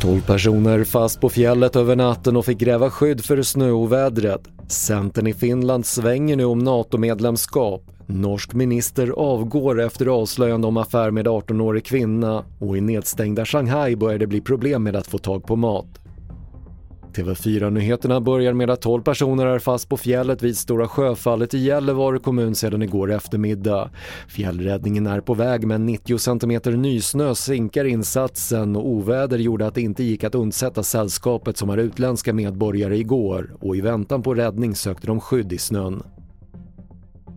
12 personer fast på fjället över natten och fick gräva skydd för snöovädret. Centern i Finland svänger nu om NATO-medlemskap. Norsk minister avgår efter avslöjande om affär med 18-årig kvinna och i nedstängda Shanghai börjar det bli problem med att få tag på mat. TV4-nyheterna börjar med att 12 personer är fast på fjället vid Stora Sjöfallet i Gällivare kommun sedan igår eftermiddag. Fjällräddningen är på väg men 90 cm nysnö sinkar insatsen och oväder gjorde att det inte gick att undsätta sällskapet som är utländska medborgare igår och i väntan på räddning sökte de skydd i snön.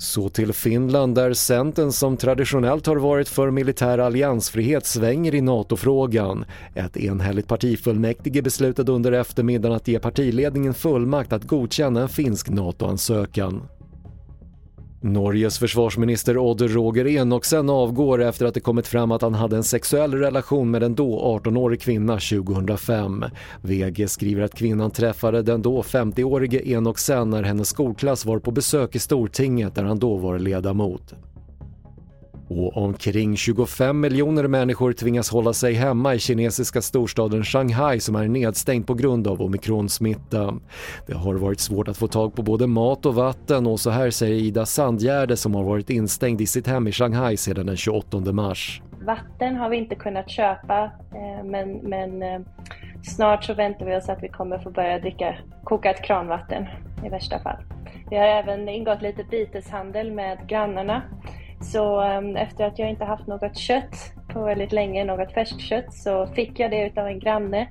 Så till Finland där Centern som traditionellt har varit för militär alliansfrihet svänger i NATO-frågan. Ett enhälligt partifullmäktige beslutade under eftermiddagen att ge partiledningen fullmakt att godkänna en finsk NATO-ansökan. Norges försvarsminister Odd Roger Enoksen avgår efter att det kommit fram att han hade en sexuell relation med en då 18-årig kvinna 2005. VG skriver att kvinnan träffade den då 50-årige Enoksen när hennes skolklass var på besök i Stortinget där han då var ledamot. Och omkring 25 miljoner människor tvingas hålla sig hemma i kinesiska storstaden Shanghai som är nedstängd på grund av omikronsmitta. Det har varit svårt att få tag på både mat och vatten och så här säger Ida Sandgärde som har varit instängd i sitt hem i Shanghai sedan den 28 mars. Vatten har vi inte kunnat köpa eh, men, men eh, snart så väntar vi oss att vi kommer få börja dricka kokat kranvatten i värsta fall. Vi har även ingått lite byteshandel med grannarna så um, efter att jag inte haft något kött på väldigt länge, något färskt kött, så fick jag det utav en granne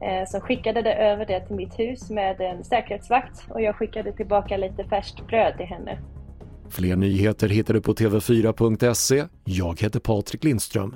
eh, som skickade det över det till mitt hus med en säkerhetsvakt och jag skickade tillbaka lite färskt bröd till henne. Fler nyheter hittar du på tv4.se. Jag heter Patrik Lindström.